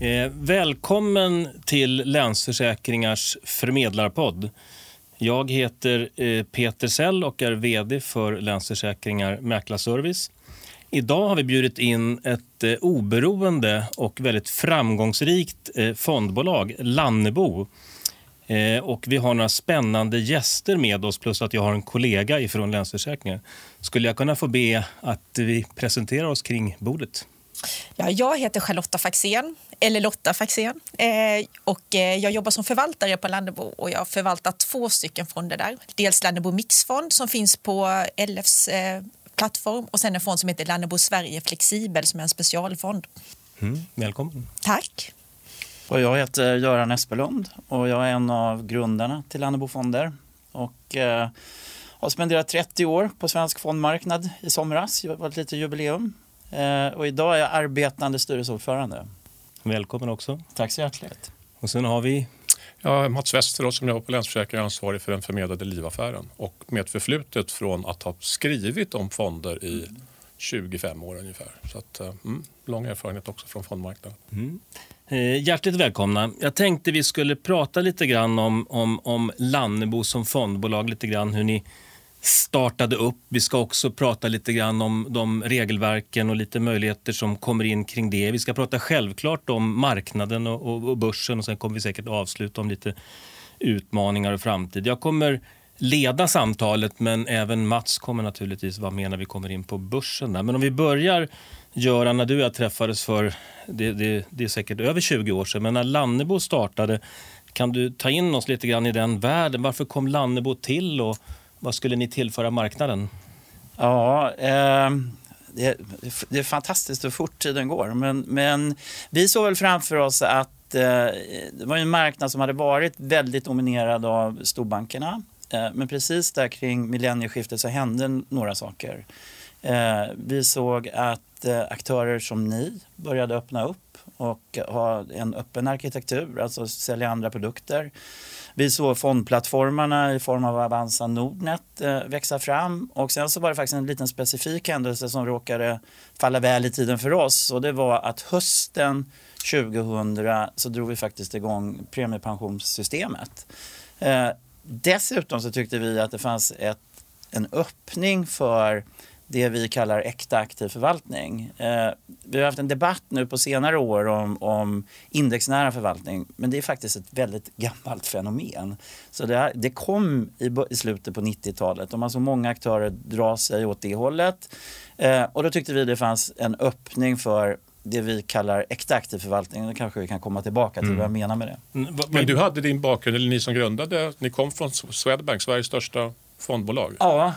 Eh, välkommen till Länsförsäkringars förmedlarpodd. Jag heter eh, Peter Sell och är vd för Länsförsäkringar Mäklarservice. Idag har vi bjudit in ett eh, oberoende och väldigt framgångsrikt eh, fondbolag, Lannebo. Eh, och vi har några spännande gäster med oss plus att jag har en kollega ifrån Länsförsäkringar. Skulle jag kunna få be att vi presenterar oss kring bordet? Ja, jag heter Charlotta Faxén, eller Lotta Faxén. Eh, och eh, jag jobbar som förvaltare på Lannebo och jag förvaltar två stycken fonder där. Dels Lannebo Mixfond som finns på LFs eh, plattform och sen en fond som heter Lannebo Sverige Flexibel som är en specialfond. Mm, välkommen. Tack. Och jag heter Göran Espelund och jag är en av grundarna till Lannebo Fonder. Och, eh, har spenderat 30 år på svensk fondmarknad i somras. Det var ett litet jubileum. Eh, och idag är jag arbetande styrelseordförande. Välkommen också. Tack så hjärtligt. Och sen har vi Ja, Mats Westerås som jobbar på Länsförsäkringar är ansvarig för den förmedlade livaffären och med ett förflutet från att ha skrivit om fonder i 25 år ungefär. Så att, eh, mm, lång erfarenhet också från fondmarknaden. Mm. Eh, hjärtligt välkomna. Jag tänkte vi skulle prata lite grann om, om, om Lannebo som fondbolag, lite grann hur ni startade upp. Vi ska också prata lite grann om de regelverken och lite möjligheter som kommer in kring det. Vi ska prata självklart om marknaden och, och, och börsen och sen kommer vi säkert avsluta om lite utmaningar och framtid. Jag kommer leda samtalet men även Mats kommer naturligtvis vara med när vi kommer in på börsen. Där. Men om vi börjar Göran, när du och jag träffades för, det, det, det är säkert över 20 år sedan, men när Lannebo startade, kan du ta in oss lite grann i den världen? Varför kom Lannebo till och vad skulle ni tillföra marknaden? Ja, eh, det, det, är fantastiskt hur fort tiden går. Men, men vi såg väl framför oss att eh, det var en marknad som hade varit väldigt dominerad av storbankerna. Eh, men precis där kring millennieskiftet så hände några saker. Eh, vi såg att eh, aktörer som ni började öppna upp och ha en öppen arkitektur, alltså sälja andra produkter. Vi såg fondplattformarna i form av Avanza Nordnet eh, växa fram och sen så var det faktiskt en liten specifik händelse som råkade falla väl i tiden för oss och det var att hösten 2000 så drog vi faktiskt igång premiepensionssystemet. Eh, dessutom så tyckte vi att det fanns ett, en öppning för det vi kallar äkta aktiv förvaltning. Eh, vi har haft en debatt nu på senare år om, om indexnära förvaltning men det är faktiskt ett väldigt gammalt fenomen. Så det, det kom i, i slutet på 90-talet och man såg många aktörer dra sig åt det hållet. Eh, och då tyckte vi det fanns en öppning för det vi kallar äkta aktiv förvaltning. Det kanske vi kan komma tillbaka till mm. vad jag menar med det. Mm, men du hade din bakgrund, eller ni som grundade, ni kom från Swedbank, Sveriges största fondbolag. Ja,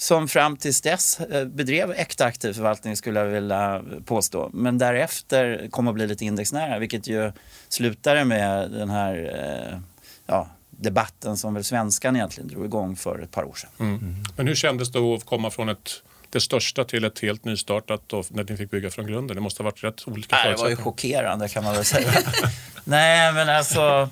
som fram tills dess eh, bedrev äkta aktiv förvaltning skulle jag vilja påstå. Men därefter kom att bli lite indexnära vilket ju slutade med den här eh, ja, debatten som väl svenskan egentligen drog igång för ett par år sedan. Mm. Mm. Men hur kändes det att komma från ett det största till ett helt nystartat och när ni fick bygga från grunden? Det måste ha varit rätt olika förutsättningar. Det var ju chockerande kan man väl säga. Nej men alltså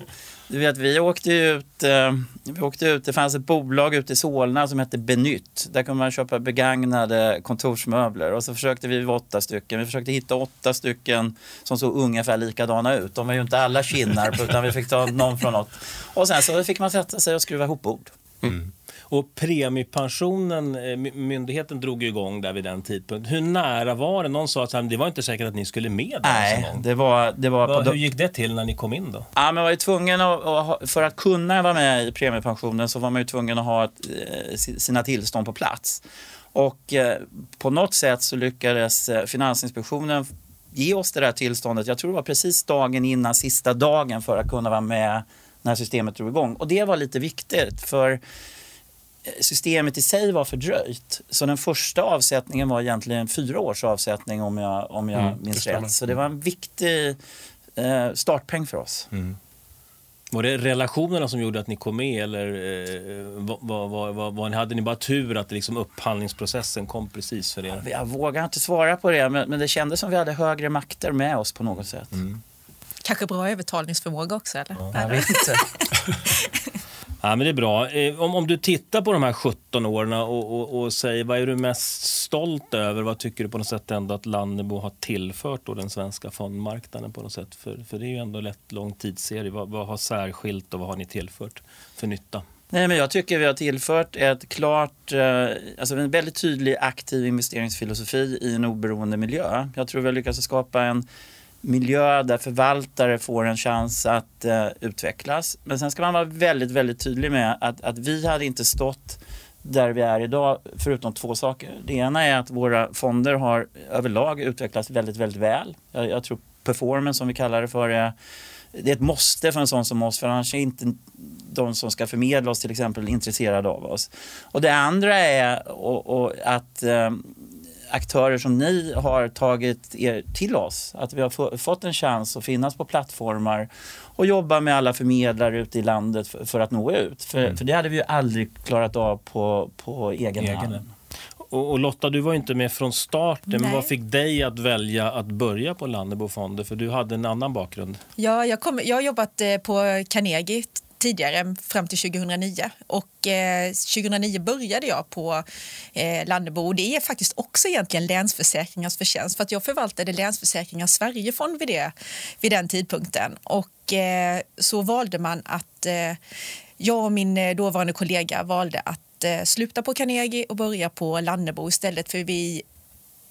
du vet, vi åkte ut, eh, vi åkte ut, det fanns ett bolag ute i Solna som hette Benytt. Där kunde man köpa begagnade kontorsmöbler och så försökte vi vara åtta stycken. Vi försökte hitta åtta stycken som såg ungefär likadana ut. De var ju inte alla kinnar utan vi fick ta någon från något. Och sen så fick man sätta sig och skruva ihop bord. Mm. Och premiepensionen, eh, myndigheten drog igång där vid den tidpunkten. Hur nära var det? Någon sa att det var inte säkert att ni skulle med. Nej, det var... Det var hur gick det till när ni kom in då? Ja, man var ju tvungen att, för att kunna vara med i premiepensionen så var man ju tvungen att ha ett, eh, sina tillstånd på plats. Och eh, på något sätt så lyckades Finansinspektionen ge oss det där tillståndet. Jag tror det var precis dagen innan sista dagen för att kunna vara med när systemet drog igång. Och det var lite viktigt för systemet i sig var fördröjt. Så den första avsättningen var egentligen fyra års avsättning om jag, om jag mm, minns rätt. Så det var en viktig eh, startpeng för oss. Mm. Var det relationerna som gjorde att ni kom med eller eh, var, var, var, var, hade ni bara tur att liksom upphandlingsprocessen kom precis för er? Jag vågar inte svara på det men, men det kändes som vi hade högre makter med oss på något sätt. Mm. Kanske bra övertalningsförmåga också eller? Ja, jag vet inte. Ja, men det är bra. Eh, om, om du tittar på de här 17 åren och, och, och säger vad är du mest stolt över? Vad tycker du på något sätt ändå att Lannebo har tillfört då den svenska fondmarknaden på något sätt? För, för det är ju ändå lätt lång tidsserie. Vad, vad har särskilt och vad har ni tillfört för nytta? Nej, men jag tycker vi har tillfört ett klart, eh, alltså en väldigt tydlig aktiv investeringsfilosofi i en oberoende miljö. Jag tror vi har lyckats skapa en miljö där förvaltare får en chans att eh, utvecklas. Men sen ska man vara väldigt, väldigt tydlig med att, att vi hade inte stått där vi är idag förutom två saker. Det ena är att våra fonder har överlag utvecklats väldigt, väldigt väl. Jag, jag tror performance som vi kallar det för är det är ett måste för en sån som oss för annars är inte de som ska förmedla oss till exempel intresserade av oss. Och det andra är och, och att eh, aktörer som ni har tagit er till oss. Att vi har få, fått en chans att finnas på plattformar och jobba med alla förmedlare ute i landet för, för att nå ut. För, Mm. för det hade vi ju aldrig klarat av på, på egen, Egen hand. Och, och Lotta, du var inte med från starten. Men Nej. vad fick dig att välja att börja på Lannebo Fonder? För du hade en annan bakgrund. Ja, jag, kom, jag har jobbat eh, på Carnegie tidigare fram till 2009 och eh, 2009 började jag på eh, Lannebo. Och det är faktiskt också egentligen Länsförsäkringars förtjänst för att jag förvaltade Länsförsäkringar Sverigefond vid, det, vid den tidpunkten. Och eh, så valde man att eh, jag och min eh, dåvarande kollega valde att eh, sluta på Carnegie och börja på Lannebo istället för vi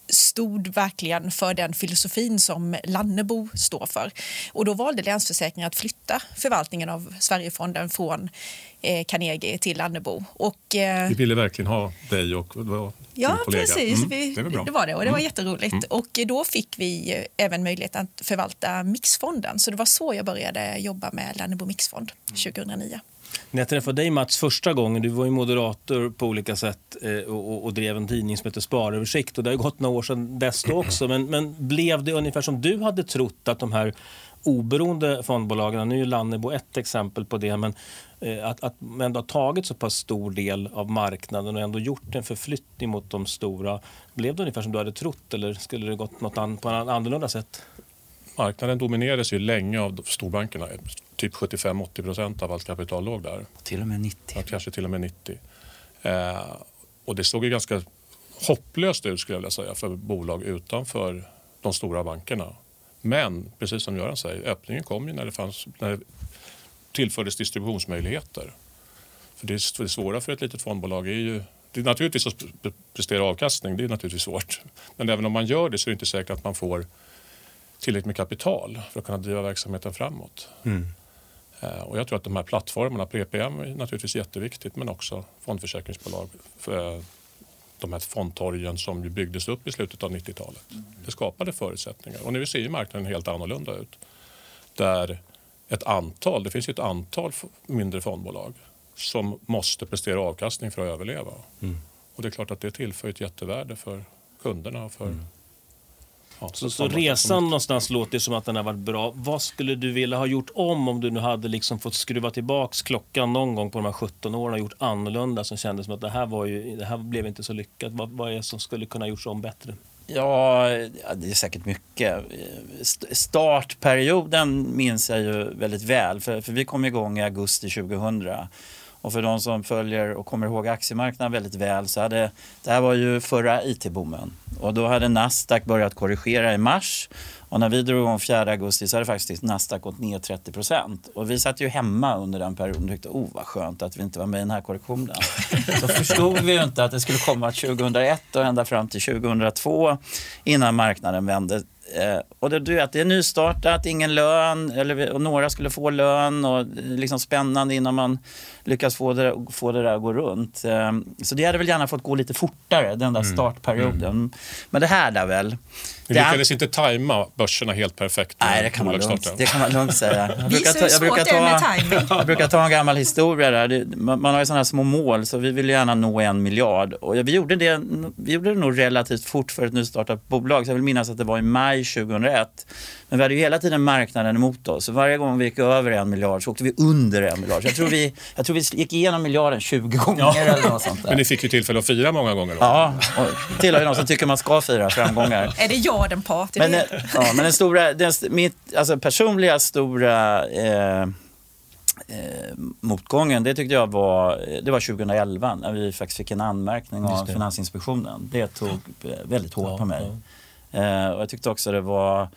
stod verkligen för den filosofin som Lannebo står för. Och då valde Länsförsäkringar att flytta förvaltningen av Sverigefonden från eh, Carnegie till Lannebo. Och, eh, Vi ville verkligen ha dig och Ja, kollega. precis. Mm, Vi, det var det var det och det var Mm. jätteroligt. Och då fick vi även möjlighet att förvalta Mixfonden. Så det var så jag började jobba med Lannebo Mixfond 2009. När jag träffade dig Mats första gången, du var ju moderator på olika sätt eh, och, och, och drev en tidning som heter Sparöversikt och det har ju gått några år sedan dess då också. Men, men blev det ungefär som du hade trott att de här oberoende fondbolagen, nu är Lannebo ett exempel på det, men eh, att, att man ändå har tagit så pass stor del av marknaden och ändå gjort en förflyttning mot de stora. Blev det ungefär som du hade trott eller skulle det gått något an, på ett annorlunda sätt? Marknaden dominerades ju länge av storbankerna. Typ 75-80 procent av allt kapital låg där. Till och med 90. Ja, kanske till och med 90. Eh, och det såg ju ganska hopplöst ut skulle jag vilja säga för bolag utanför de stora bankerna. Men precis som Göran säger, öppningen kom ju när det, fanns, när det tillfördes distributionsmöjligheter. För det, är- det svåra för ett litet fondbolag är ju det är naturligtvis att pre- prestera avkastning, det är naturligtvis svårt. Men även om man gör det så är det inte säkert att man får tillräckligt med kapital för att kunna driva verksamheten framåt. Eh, Och jag tror att de här plattformarna, PPM är naturligtvis jätteviktigt men också fondförsäkringsbolag. För eh, de här fondtorgen som ju byggdes upp i slutet av 90-talet. Det skapade förutsättningar och nu ser ju marknaden helt annorlunda ut. Där ett antal, det finns ju ett antal mindre fondbolag som måste prestera avkastning för att överleva. Och det är klart att det tillför ett jättevärde för kunderna och för ja, Så, så resan någonstans låter som att den har varit bra. Vad skulle du vilja ha gjort om om du nu hade liksom fått skruva tillbaks klockan någon gång på de här 17 åren och gjort annorlunda som kändes som att det här, var ju, det här blev inte så lyckat. Vad, vad är det som skulle kunna gjorts om bättre? Ja, det är säkert mycket. St- Startperioden minns jag ju väldigt väl, för, för vi kom igång i augusti 2000. Och för de som följer och kommer ihåg aktiemarknaden väldigt väl så hade det här var ju förra IT-boomen. Och då hade Nasdaq börjat korrigera i mars. Och när vi drog igång 4 augusti så hade faktiskt Nasdaq gått ner 30 procent. Och vi satt ju hemma under den perioden och tyckte, oh vad skönt att vi inte var med i den här korrektionen. så förstod vi inte att det skulle komma 2001 och ända fram till 2002 innan marknaden vände. Eh, och det, du vet, det är nystartat, ingen lön, eller, och några skulle få lön och är liksom spännande innan man lyckas få det, få det där att gå runt. Eh, så det hade väl gärna fått gå lite fortare, den där startperioden. Men det här där väl. Det- lyckades inte tajma börserna helt perfekt. Nej, det kan man lugnt, det kan man lugnt säga. Jag brukar ta, jag brukar det ta, timing. jag brukar ta en gammal historia där. Det, man, man har ju sådana här små mål så vi vill gärna nå en miljard. Och vi, gjorde det, vi gjorde det nog relativt fort för ett nystartat bolag. Så jag vill minnas att det var i maj 2001. Men vi hade ju hela tiden marknaden emot oss. Så varje gång vi gick över en miljard så åkte vi under en miljard. Så jag tror vi, jag tror vi gick igenom miljarden 20 gånger eller något sånt där. Men ni fick ju tillfälle att fira många gånger då. Ja, och tillhör ju någon som tycker man ska fira framgångar. Är det jag den part i Men, eh, ja, men den stora, den, mitt alltså personliga stora eh, eh, motgången, det tyckte jag var, det var 2011 när vi faktiskt fick en anmärkning av. Finansinspektionen. Det tog eh, väldigt hårt Ja, på mig. Eh, och jag tyckte också det var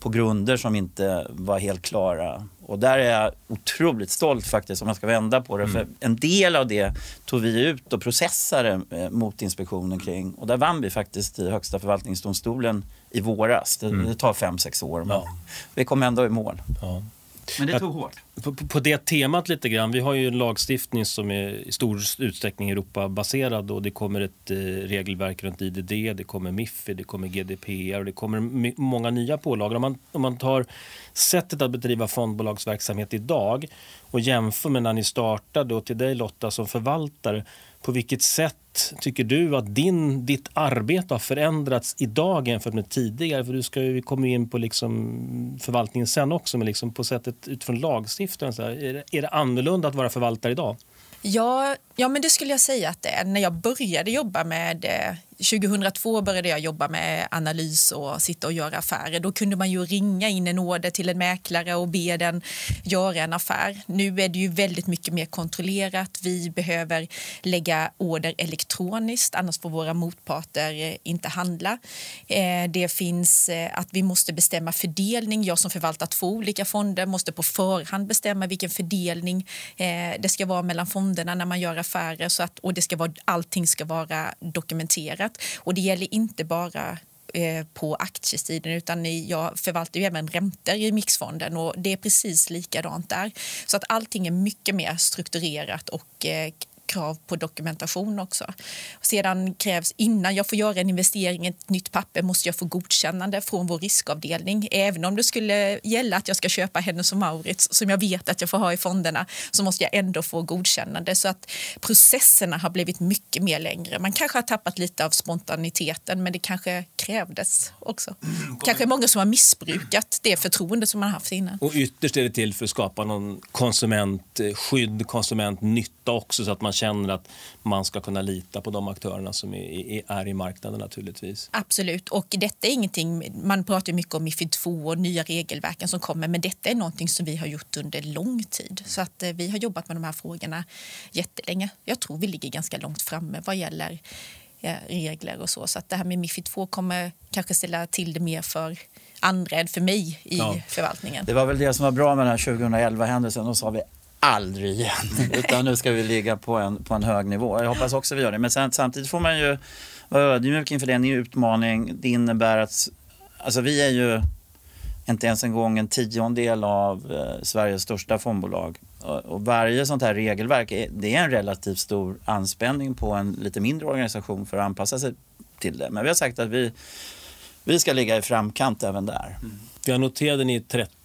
på grunder som inte var helt klara. Och där är jag otroligt stolt faktiskt om man ska vända på det. Mm. För en del av det tog vi ut och processade eh, mot inspektionen kring. Och där vann vi faktiskt i Högsta förvaltningsdomstolen i våras. Det, det tar fem, sex år men Mm. Ja. vi kom ändå i mål. Ja. Men det tog hårt. På, på- det temat lite grann. Vi har ju en lagstiftning som är i stor utsträckning Europabaserad och det kommer ett eh, regelverk runt IDD, det kommer MIFI, det kommer GDPR och det kommer många nya pålagor. Om man, om man tar sättet att bedriva fondbolagsverksamhet idag och jämför med när ni startade och till dig Lotta som förvaltare. På vilket sätt tycker du att din, ditt arbete har förändrats idag jämfört med tidigare? För du ska ju, vi kommer ju in på liksom förvaltningen sen också, men liksom på sättet utifrån lagstiftaren. Så här, är, det, är det annorlunda att vara förvaltare idag? Ja, ja, men det skulle jag säga att det är. När jag började jobba med eh, 2002 började jag jobba med analys och sitta och göra affärer. Då kunde man ju ringa in en order till en mäklare och be den göra en affär. Nu är det ju väldigt mycket mer kontrollerat. Vi behöver lägga order elektroniskt, annars får våra motparter eh, inte handla. Eh, det finns eh, att vi måste bestämma fördelning. Jag som förvaltar två olika fonder måste på förhand bestämma vilken fördelning det ska vara mellan fonderna när man gör affärer så att, och det ska vara, allting ska vara dokumenterat. Och det gäller inte bara eh, på aktiesidan utan jag förvaltar ju även räntor i mixfonden och det är precis likadant där. Så att allting är mycket mer strukturerat och eh, krav på dokumentation också. Sedan krävs, innan jag får göra en investering i ett nytt papper måste jag få godkännande från vår riskavdelning. Även om det skulle gälla att jag ska köpa Hennes och Mauritz som jag vet att jag får ha i fonderna så måste jag ändå få godkännande. Så att processerna har blivit mycket mer längre. Man kanske har tappat lite av spontaniteten men det kanske krävdes också. Kanske många som har missbrukat det förtroende som man haft innan. Och ytterst är det till för att skapa någon konsumentskydd, konsumentnytta också så att man känner att man ska kunna lita på de aktörerna som är, i marknaden naturligtvis. Absolut. Och detta är ingenting, man pratar mycket om Mifid 2 och nya regelverken som kommer men detta är någonting som vi har gjort under lång tid. Så att eh, vi har jobbat med de här frågorna jättelänge. Jag tror vi ligger ganska långt framme vad gäller eh, regler och så. Så att det här med Mifid 2 kommer kanske ställa till det mer för andra än för mig i Ja. förvaltningen. Det var väl det som var bra med den här 2011-händelsen. Då sa vi aldrig igen. Utan nu ska vi ligga på en, på en hög nivå. Jag hoppas också vi gör det. Men sen, samtidigt får man ju vara ödmjuk inför det. En utmaning. Det innebär att alltså vi är ju inte ens en gång en tiondel av eh, Sveriges största fondbolag. Och, och varje sånt här regelverk är, det är en relativt stor anspänning på en lite mindre organisation för att anpassa sig till det. Men vi har sagt att vi, vi ska ligga i framkant även där. Jag noterade ni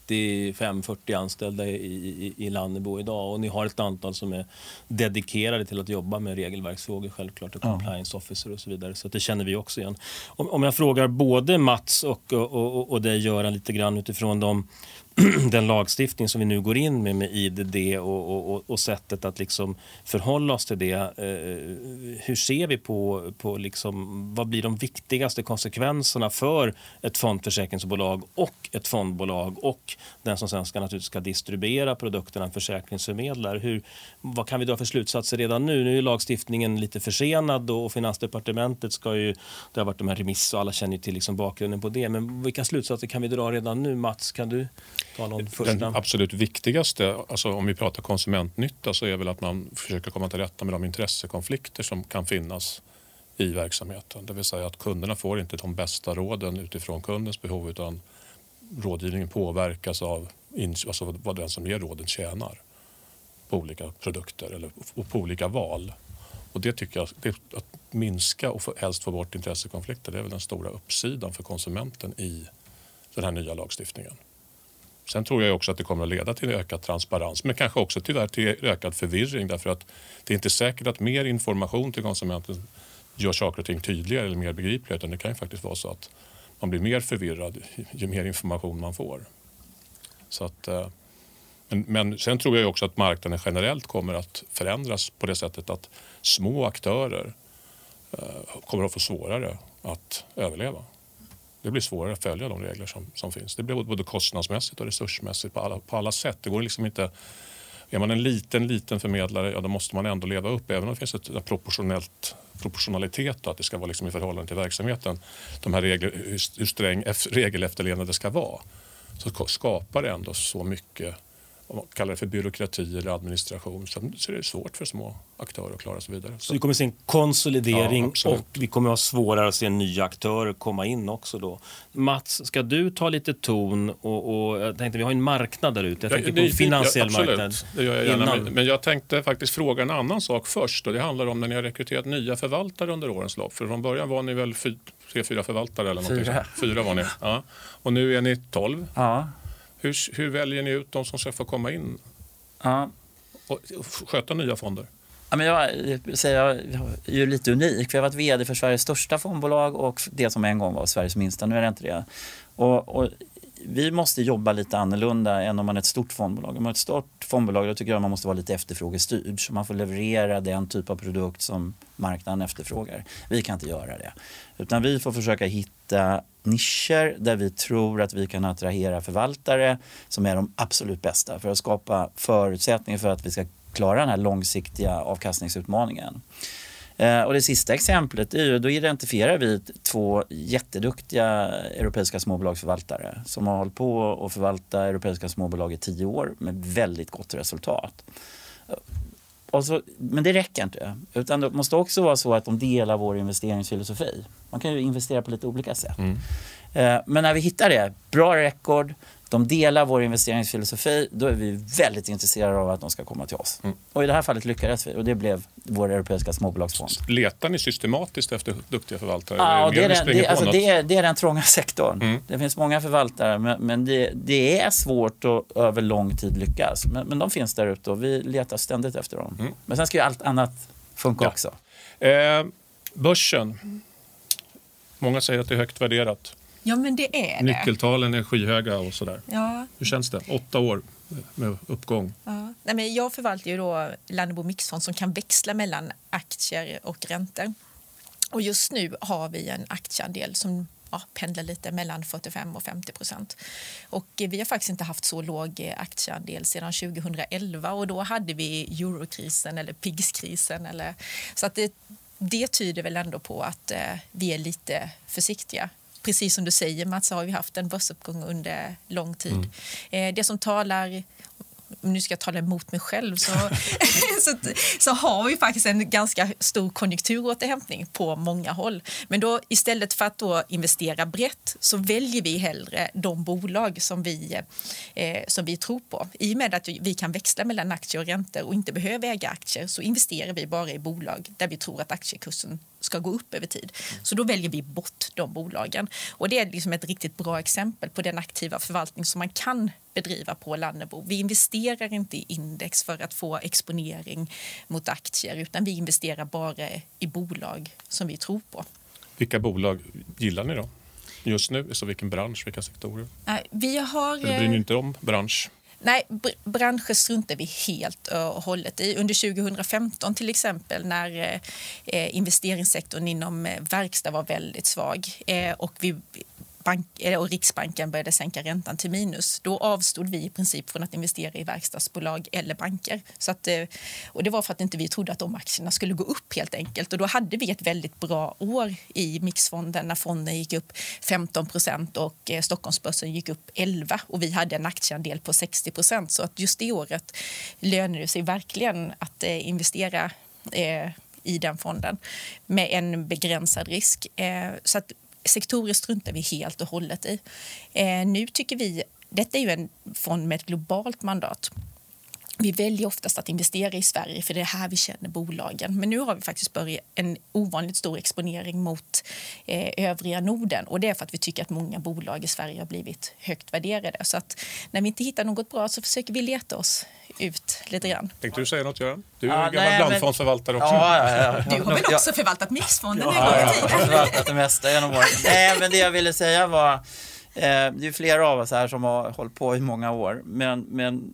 35-40 anställda i, i, i Lannebo idag och ni har ett antal som är dedikerade till att jobba med regelverksfrågor självklart och compliance officer och så vidare. Så det känner vi också igen. Om, om jag frågar både Mats och, och, och, och dig Göran lite grann utifrån de den lagstiftning som vi nu går in med med IDD och, och, och, och sättet att liksom förhålla oss till det. Eh, hur ser vi på, på liksom, vad blir de viktigaste konsekvenserna för ett fondförsäkringsbolag och ett fondbolag och den som sen ska, naturligtvis ska distribuera produkterna, en försäkringsförmedlare. Hur, vad kan vi dra för slutsatser redan nu? Nu är lagstiftningen lite försenad och Finansdepartementet ska ju, det har varit de här remiss och alla känner ju till liksom bakgrunden på det. Men vilka slutsatser kan vi dra redan nu? Mats, kan du ta någon första? Den absolut viktigaste, alltså om vi pratar konsumentnytta, så är väl att man försöker komma till rätta med de intressekonflikter som kan finnas i verksamheten. Det vill säga att kunderna får inte de bästa råden utifrån kundens behov utan rådgivningen påverkas av alltså vad den som ger råden tjänar på olika produkter eller på olika val. Och det tycker jag, det, att minska och få, helst få bort intressekonflikter, det är väl den stora uppsidan för konsumenten i den här nya lagstiftningen. Sen tror jag också att det kommer att leda till ökad transparens men kanske också tyvärr till ökad förvirring därför att det är inte säkert att mer information till konsumenten gör saker och ting tydligare eller mer begripliga utan det kan ju faktiskt vara så att man blir mer förvirrad ju mer information man får. Så att, eh, men, men sen tror jag också att marknaden generellt kommer att förändras på det sättet att små aktörer eh, kommer att få svårare att överleva. Det blir svårare att följa de regler som, som finns. Det blir både kostnadsmässigt och resursmässigt på alla, på alla sätt. Det går liksom inte... är man en liten, liten förmedlare, ja, då måste man ändå leva upp, även om det finns ett proportionellt proportionalitet och att det ska vara liksom i förhållande till verksamheten. De här regler, hur, hur sträng regelefterlevnad det ska vara. Så skapar det ändå så mycket om man kallar det för byråkrati eller administration så är det svårt för små aktörer att klara sig vidare. Så vi kommer att se en konsolidering ja, och vi kommer att ha svårare att se nya aktörer komma in också då. Mats, ska du ta lite ton och, och jag tänkte vi har en marknad där ute. Jag tänker ja, det, på finansiell ja, marknad. Det gör jag gärna. Innan. Men jag tänkte faktiskt fråga en annan sak först och det handlar om när ni har rekryterat nya förvaltare under årens lopp. För från början var ni väl fy, tre, fyra förvaltare eller någonting. Fyra. Fyra var ni. Ja. Och nu är ni tolv. Ja. Hur, hur väljer ni ut de som ska få komma in ja. och sköta nya fonder? Ja, men jag, säger, jag är ju lite unik, för jag har varit vd för Sveriges största fondbolag och det som en gång var Sveriges minsta. Nu är det inte det. Och, och vi måste jobba lite annorlunda än om man är ett stort fondbolag. Om man är ett stort fondbolag då tycker jag man måste vara lite efterfrågestyrd. Så man får leverera den typ av produkt som marknaden efterfrågar. Vi kan inte göra det. Utan vi får försöka hitta nischer där vi tror att vi kan attrahera förvaltare som är de absolut bästa för att skapa förutsättningar för att vi ska klara den här långsiktiga avkastningsutmaningen. Eh, och det sista exemplet är ju, då identifierar vi två jätteduktiga europeiska småbolagsförvaltare som har hållit på att förvalta europeiska småbolag i tio år med väldigt gott resultat. Så, men det räcker inte. Utan det måste också vara så att de delar vår investeringsfilosofi. Man kan ju investera på lite olika sätt. Mm. Eh, men när vi hittar det, bra rekord, de delar vår investeringsfilosofi, då är vi väldigt intresserade av att de ska komma till oss. Mm. Och i det här fallet lyckades vi och det blev vår europeiska småbolagsfond. Letar ni systematiskt efter duktiga förvaltare? Ja, det, är den, det, alltså det, är, det är den trånga sektorn. Mm. Det finns många förvaltare men, men det, det, är svårt att över lång tid lyckas. Men, men de finns där ute och vi letar ständigt efter dem. Mm. Men sen ska ju allt annat funka ja. också. Eh, börsen. Många säger att det är högt värderat. Ja, men det är det. Nyckeltalen är skyhöga och sådär. Ja. Hur känns det? Åtta år med uppgång. Ja. Nej, men jag förvaltar ju då Lannebo Mixfond som kan växla mellan aktier och räntor. Och just nu har vi en aktieandel som ja, pendlar lite mellan 45 och 50 procent. Och vi har faktiskt inte haft så låg aktieandel sedan 2011 och då hade vi eurokrisen eller PIGS-krisen. Eller, så att det, det tyder väl ändå på att eh, vi är lite försiktiga precis som du säger Mats, har vi haft en börsuppgång under lång tid. Mm. Eh, det som talar nu ska jag tala emot mig själv, så, så, så, har vi faktiskt en ganska stor konjunkturåterhämtning på många håll. Men då istället för att då investera brett så väljer vi hellre de bolag som vi, eh, som vi tror på. I och med att vi kan växla mellan aktier och räntor och inte behöver äga aktier så investerar vi bara i bolag där vi tror att aktiekursen ska gå upp över tid. Så då väljer vi bort de bolagen. Och det är liksom ett riktigt bra exempel på den aktiva förvaltning som man kan bedriva på Lannebo. Vi investerar inte i index för att få exponering mot aktier utan vi investerar bara i bolag som vi tror på. Vilka bolag gillar ni då? Just nu, så vilken bransch, vilka sektorer? Vi har... Eller bryr ni inte om bransch? Nej, branscher struntar vi helt och hållet i. Under 2015 till exempel när eh, investeringssektorn inom eh, verkstad var väldigt svag eh, och vi bank, och Riksbanken började sänka räntan till minus, då avstod vi i princip från att investera i verkstadsbolag eller banker. Så att, eh, och det var för att inte vi trodde att de aktierna skulle gå upp helt enkelt. Och då hade vi ett väldigt bra år i mixfonden när fonden gick upp 15 procent och eh, Stockholmsbörsen gick upp 11 och vi hade en aktieandel på 60 procent. Så att just det året lönade det sig verkligen att eh, investera i den fonden med en begränsad risk. så att sektorer struntar vi helt och hållet i. Eh, nu tycker vi, detta är ju en fond med ett globalt mandat. Vi väljer oftast att investera i Sverige för det är här vi känner bolagen. Men nu har vi faktiskt börjat en ovanligt stor exponering mot eh, övriga Norden och det är för att vi tycker att många bolag i Sverige har blivit högt värderade. Så att när vi inte hittar något bra så försöker vi leta oss ut lite grann. Tänkte du säga något Göran? Du är ja, gammal blandfondsförvaltare också. Ja, ja, ja. Du har väl också förvaltat mixfonden ja, en gång i tiden? Jag har förvaltat det mesta genom åren. Nej, men det jag ville säga var Eh, det är flera av oss här som har hållit på i många år. Men, men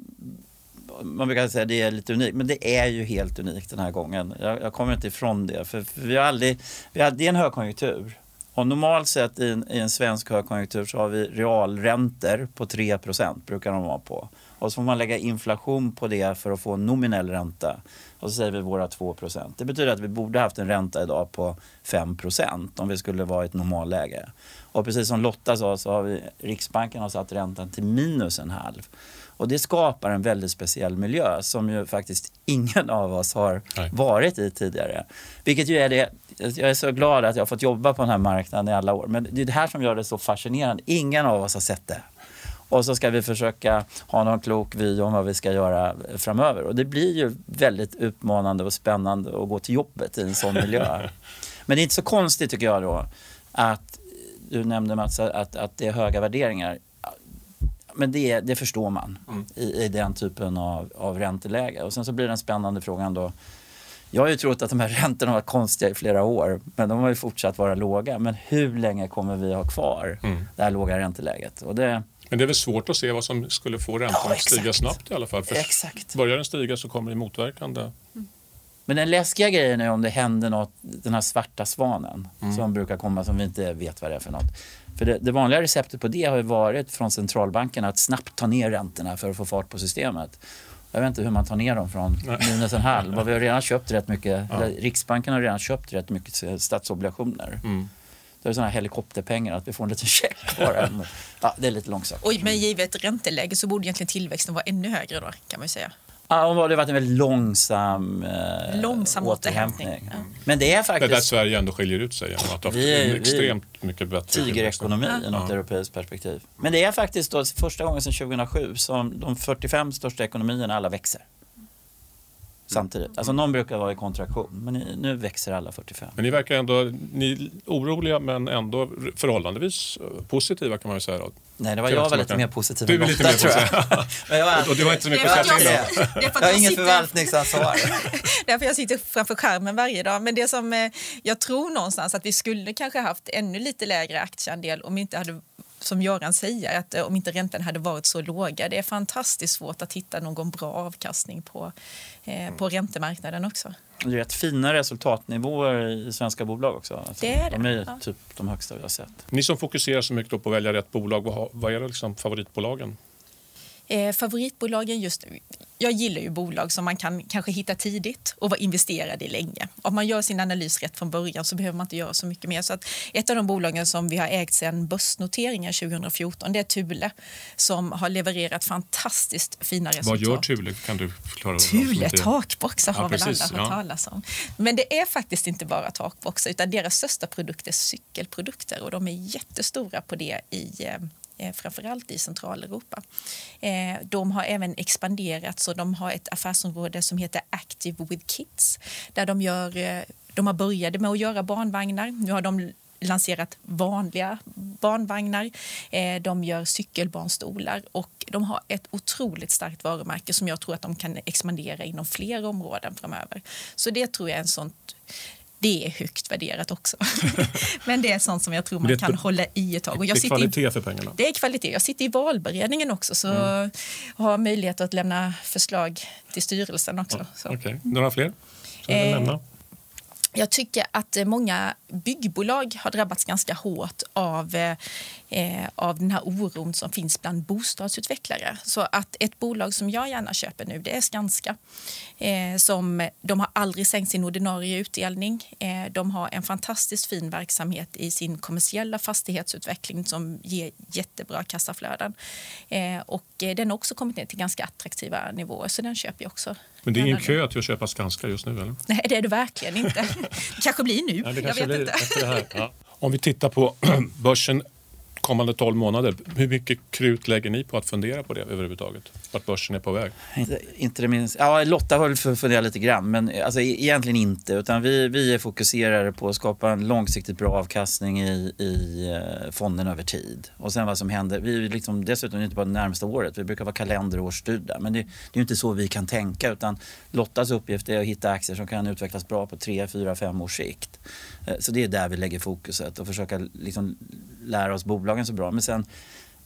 man brukar säga att det är lite unikt, men det är ju helt unikt den här gången. Jag, jag kommer inte ifrån det, för, för vi har aldrig, vi har, det är en högkonjunktur. Och normalt sett i en, i en svensk högkonjunktur så har vi realräntor på 3% brukar de vara på. Och så får man lägga inflation på det för att få nominell ränta. Och så säger vi våra 2% Det betyder att vi borde haft en ränta idag på 5% om vi skulle vara i ett normalläge. Och precis som Lotta sa så har vi, Riksbanken har satt räntan till minus en halv. Och det skapar en väldigt speciell miljö som ju faktiskt ingen av oss har Nej. varit i tidigare. Vilket ju är det, jag är så glad att jag har fått jobba på den här marknaden i alla år. Men det är det här som gör det så fascinerande. Ingen av oss har sett det. Och så ska vi försöka ha någon klok vy om vad vi ska göra framöver. Och det blir ju väldigt utmanande och spännande att gå till jobbet i en sån miljö. Men det är inte så konstigt tycker jag då att du nämnde Mats att, att det är höga värderingar. Men det, det förstår man mm. i, i, den typen av, av ränteläge. Och sen så blir den spännande frågan då. Jag har ju trott att de här räntorna var konstiga i flera år, men de har ju fortsatt vara låga. Men hur länge kommer vi ha kvar mm. det här låga ränteläget? Och det, men det är väl svårt att se vad som skulle få räntan ja, att stiga snabbt i alla fall. För exakt. Börjar den stiga så kommer det motverkande. Mm. Men den läskiga grejen är om det händer något, den här svarta svanen mm. som brukar komma som vi inte vet vad det är för något. För det, det, vanliga receptet på det har ju varit från centralbanken att snabbt ta ner räntorna för att få fart på systemet. Jag vet inte hur man tar ner dem från minus en halv. Vi har redan köpt rätt mycket, ja. Riksbanken har redan köpt rätt mycket statsobligationer. Mm. Det är sådana helikopterpengar, att vi får en liten check bara. ja, det är lite långsamt. Och men givet ränteläge så borde egentligen tillväxten vara ännu högre då, kan man säga. Ja, det har varit en väldigt långsam, eh, långsam återhämtning. Ja. Men det är faktiskt... Det är där Sverige ändå skiljer ut sig genom att ha vi, extremt vi, mycket bättre Tigerekonomi ja. i något ja. europeiskt perspektiv. Men det är faktiskt då första gången sedan 2007 som de 45 största ekonomierna alla växer samtidigt. Alltså någon brukar vara i kontraktion, men nu växer alla 45. Men ni verkar ändå ni är oroliga men ändå förhållandevis positiva kan man ju säga. Då. Nej, det var jag var lite mer positiv du än lite mer tror jag. men jag, och du har inte så mycket att säga Jag har ingen förvaltningsansvar. Därför jag sitter framför skärmen varje dag. Men det som eh, jag tror någonstans att vi skulle kanske haft ännu lite lägre aktieandel om vi inte hade som Göran säger, att eh, om inte räntan hade varit så låga. Det är fantastiskt svårt att hitta någon bra avkastning på, eh, på räntemarknaden också. Det är rätt fina resultatnivåer i svenska bolag också. Alltså, det är det. De är ja. typ de högsta vi har sett. Ni som fokuserar så mycket på att välja rätt bolag, vad, vad är liksom favoritbolagen? Eh, favoritbolagen just nu? Jag gillar ju bolag som man kan kanske hitta tidigt och vara investerad i länge. Om man gör sin analys rätt från början så behöver man inte göra så mycket mer. Så att ett av de bolagen som vi har ägt sedan börsnoteringen 2014 det är Thule som har levererat fantastiskt fina resultat. Vad gör Thule? Kan du förklara? Thule takboxar har ja, väl alla hört ja. talas om. Men det är faktiskt inte bara takboxar utan deras största produkt är cykelprodukter och de är jättestora på det i eh, Eh, framförallt i Centraleuropa. Eh, de har även expanderat så de har ett affärsområde som heter Active with Kids där de gör eh, de har började med att göra barnvagnar. Nu har de lanserat vanliga barnvagnar. De gör cykelbarnstolar och de har ett otroligt starkt varumärke som jag tror att de kan expandera inom fler områden framöver. Så det tror jag är en sånt det är högt värderat också. Men det är sånt som jag tror man kan hålla i ett tag. Och jag det är kvalitet i, för pengarna. Det är kvalitet. Jag sitter i valberedningen också så mm. har möjlighet att lämna förslag till styrelsen också. Ja, okay. Några fler? Eh, jag tycker att många byggbolag har drabbats ganska hårt av eh, av den här oron som finns bland bostadsutvecklare. Så att ett bolag som jag gärna köper nu det är Skanska. Eh, som, de har aldrig sänkt sin ordinarie utdelning. Eh, de har en fantastiskt fin verksamhet i sin kommersiella fastighetsutveckling som ger jättebra kassaflöden. Eh, och eh, den har också kommit ner till ganska attraktiva nivåer så den köper jag också. Men det är ingen kö till att köpa Skanska just nu? Eller? Nej, det är det verkligen inte. det kanske blir nu. Ja, det jag vet lite. Efter det här. Ja. Om vi tittar på börsen kommande 12 månader. Hur mycket krut lägger ni på att fundera på det överhuvudtaget? Vart börsen är på väg? Inte, inte det minst. Ja, Lotta har att funderat lite grann, men alltså, e- egentligen inte. Utan vi, vi är fokuserade på att skapa en långsiktigt bra avkastning i, i eh, fonden över tid. Och sen vad som händer. Vi är liksom, dessutom inte bara det närmsta året. Vi brukar vara kalenderårsstyrda. Men det, det är inte så vi kan tänka. Utan Lottas uppgift är att hitta aktier som kan utvecklas bra på 3, 4, 5 års sikt. Eh, så det är där vi lägger fokuset och försöka liksom, lära oss bolagen så bra. Men sen,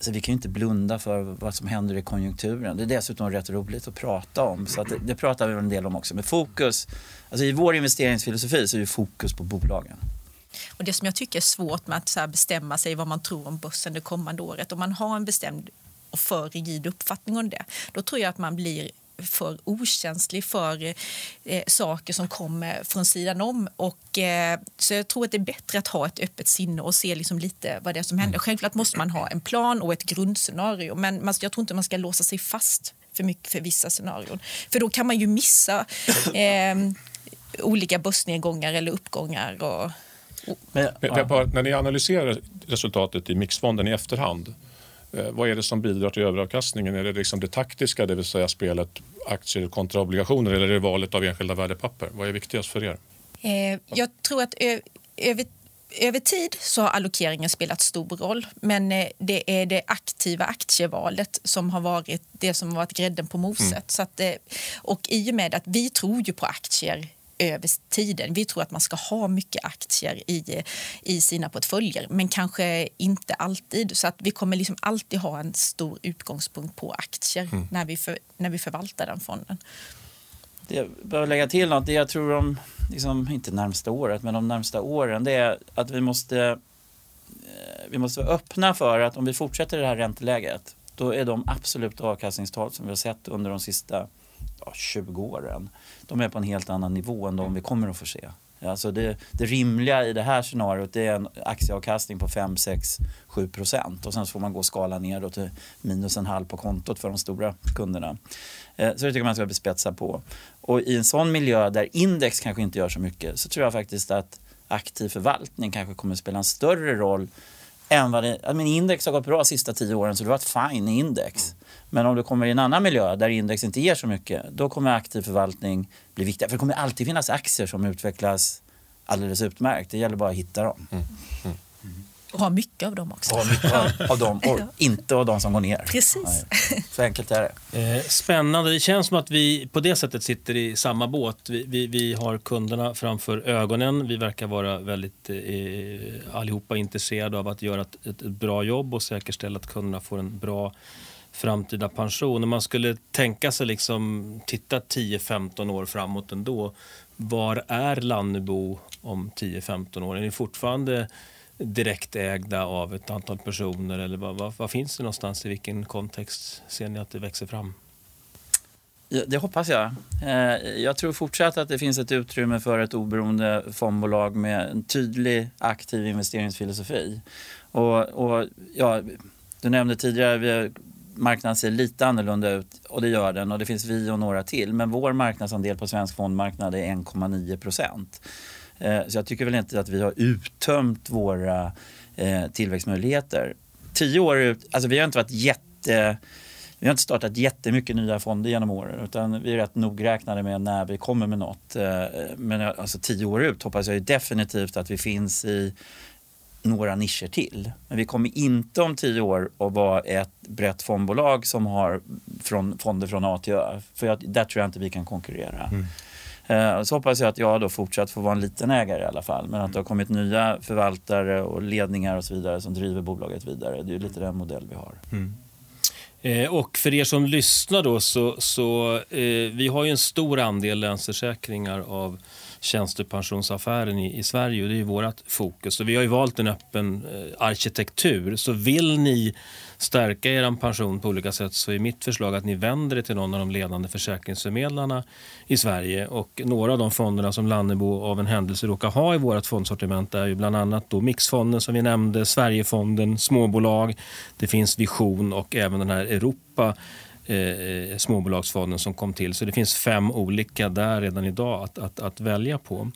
så vi kan ju inte blunda för vad som händer i konjunkturen. Det är dessutom rätt roligt att prata om. Så det, det, pratar vi en del om också. Men fokus, alltså i vår investeringsfilosofi så är det fokus på bolagen. Och det som jag tycker är svårt med att så bestämma sig vad man tror om börsen det kommande året. Om man har en bestämd och för rigid uppfattning om det. Då tror jag att man blir för okänslig för eh, saker som kommer från sidan om. Och, eh, så jag tror att det är bättre att ha ett öppet sinne och se liksom lite vad det är som händer. Mm. Självklart måste man ha en plan och ett grundscenario men man, jag tror inte man ska låsa sig fast för mycket för vissa scenarion. För då kan man ju missa eh, olika börsnedgångar eller uppgångar. Och, och, men, ja. När ni analyserar resultatet i mixfonden i efterhand vad är det som bidrar till överavkastningen? Är det liksom det taktiska, det vill säga spelet aktier kontra obligationer eller är det valet av enskilda värdepapper? Vad är viktigast för er? Eh, jag tror att över, över tid så har allokeringen spelat stor roll men eh, det är det aktiva aktievalet som har varit det som har varit grädden på moset. Mm. Så att, och I och med att vi tror ju på aktier över tiden. Vi tror att man ska ha mycket aktier i, i sina portföljer men kanske inte alltid. Så att vi kommer liksom alltid ha en stor utgångspunkt på aktier mm. när, vi för, när vi förvaltar den fonden. Det jag behöver lägga till något, det jag tror om, liksom, inte närmsta året, men de närmsta åren, det är att vi måste, eh, vi måste vara öppna för att om vi fortsätter det här ränteläget, då är de absoluta avkastningstal som vi har sett under de sista ja, 20 åren, de är på en helt annan nivå än de vi kommer att få se. Alltså det, det rimliga i det här scenariot det är en aktieavkastning på 5, 6, 7 procent och sen så får man gå och skala ner då till minus en halv på kontot för de stora kunderna. Eh, så det tycker jag man ska bespetsa på. Och i en sån miljö där index kanske inte gör så mycket så tror jag faktiskt att aktiv förvaltning kanske kommer att spela en större roll än vad det, men index har gått bra de sista tio åren så det har varit fine i index. Men om du kommer i en annan miljö där index inte ger så mycket, då kommer aktiv förvaltning bli viktigare. För det kommer alltid finnas aktier som utvecklas alldeles utmärkt. Det gäller bara att hitta dem. Mm. Mm. Och ha mycket av dem också. Och ha mycket av, av dem och inte av dem som går ner. Precis. Nej. Så enkelt är det. Eh, spännande. Det känns som att vi på det sättet sitter i samma båt. Vi, vi, vi har kunderna framför ögonen. Vi verkar vara väldigt eh, allihopa intresserade av att göra ett, ett, ett bra jobb och säkerställa att kunderna får en bra framtida pension. Om man skulle tänka sig liksom titta 10-15 år framåt ändå. Var är Lannebo om 10-15 år? Är ni fortfarande direktägda av ett antal personer eller vad, vad, vad, finns det någonstans? I vilken kontext ser ni att det växer fram? Det hoppas jag. Eh, jag tror fortsatt att det finns ett utrymme för ett oberoende fondbolag med en tydlig aktiv investeringsfilosofi. Och, och ja, du nämnde tidigare, att marknaden ser lite annorlunda ut och det gör den och det finns vi och några till. Men vår marknadsandel på svensk fondmarknad är 1,9 procent. Eh, så jag tycker väl inte att vi har uttömt våra eh, tillväxtmöjligheter. Tio år ut, alltså vi har inte varit jätte vi har inte startat jättemycket nya fonder genom åren utan vi är rätt nogräknade med när vi kommer med något. Eh, men alltså tio år ut hoppas jag definitivt att vi finns i några nischer till. Men vi kommer inte om tio år att vara ett brett fondbolag som har från, fonder från A till Ö. För jag, där tror jag inte vi kan konkurrera. Mm. Eh, så hoppas jag att jag då fortsatt får vara en liten ägare i alla fall. Men att det har kommit nya förvaltare och ledningar och så vidare som driver bolaget vidare. Det är lite den modell vi har. Mm. Eh, och för er som lyssnar då så, så eh, vi har ju en stor andel Länsförsäkringar av tjänstepensionsaffären i, i Sverige och det är vårt fokus. Och vi har ju valt en öppen eh, arkitektur. Så vill ni stärka er pension på olika sätt så är mitt förslag att ni vänder er till någon av de ledande försäkringsförmedlarna i Sverige. Och några av de fonderna som Lannebo av en händelse råkar ha i vårt fondsortiment är ju bland annat då Mixfonden som vi nämnde, Sverigefonden, småbolag, det finns Vision och även den här Europa eh, småbolagsfonden som kom till. Så det finns fem olika där redan idag att, att, att välja på.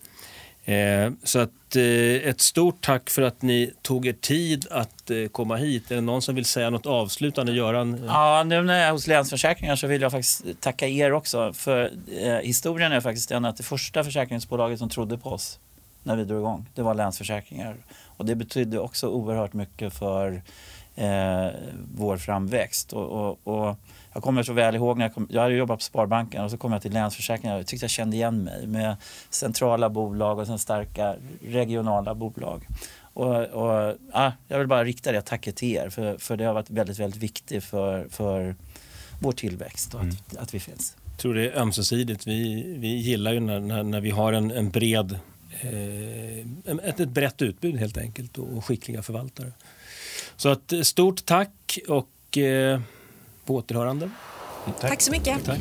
Eh, så att, eh, ett stort tack för att ni tog er tid att eh, komma hit. Är det någon som vill säga något avslutande? Göran? Ja, nu när jag är hos Länsförsäkringar så vill jag faktiskt tacka er också. För eh, historien är faktiskt den att det första försäkringsbolaget som trodde på oss när vi drog igång, det var Länsförsäkringar. Och det betydde också oerhört mycket för eh, vår framväxt. och, och, och jag kommer så väl ihåg när jag, kom, jag hade jobbat på Sparbanken och så kom jag till Länsförsäkringar. Jag tyckte jag kände igen mig med centrala bolag och sen starka regionala bolag. Och, och ja, jag vill bara rikta det tacket till er för, för det har varit väldigt, väldigt viktigt för, för vår tillväxt och att, mm. att vi finns. Jag tror det är ömsesidigt. Vi, vi gillar ju när, när, när vi har en, en bred, eh, ett, ett brett utbud helt enkelt och, och skickliga förvaltare. Så att, stort tack och eh, På återhörande. Tack så mycket. Tack.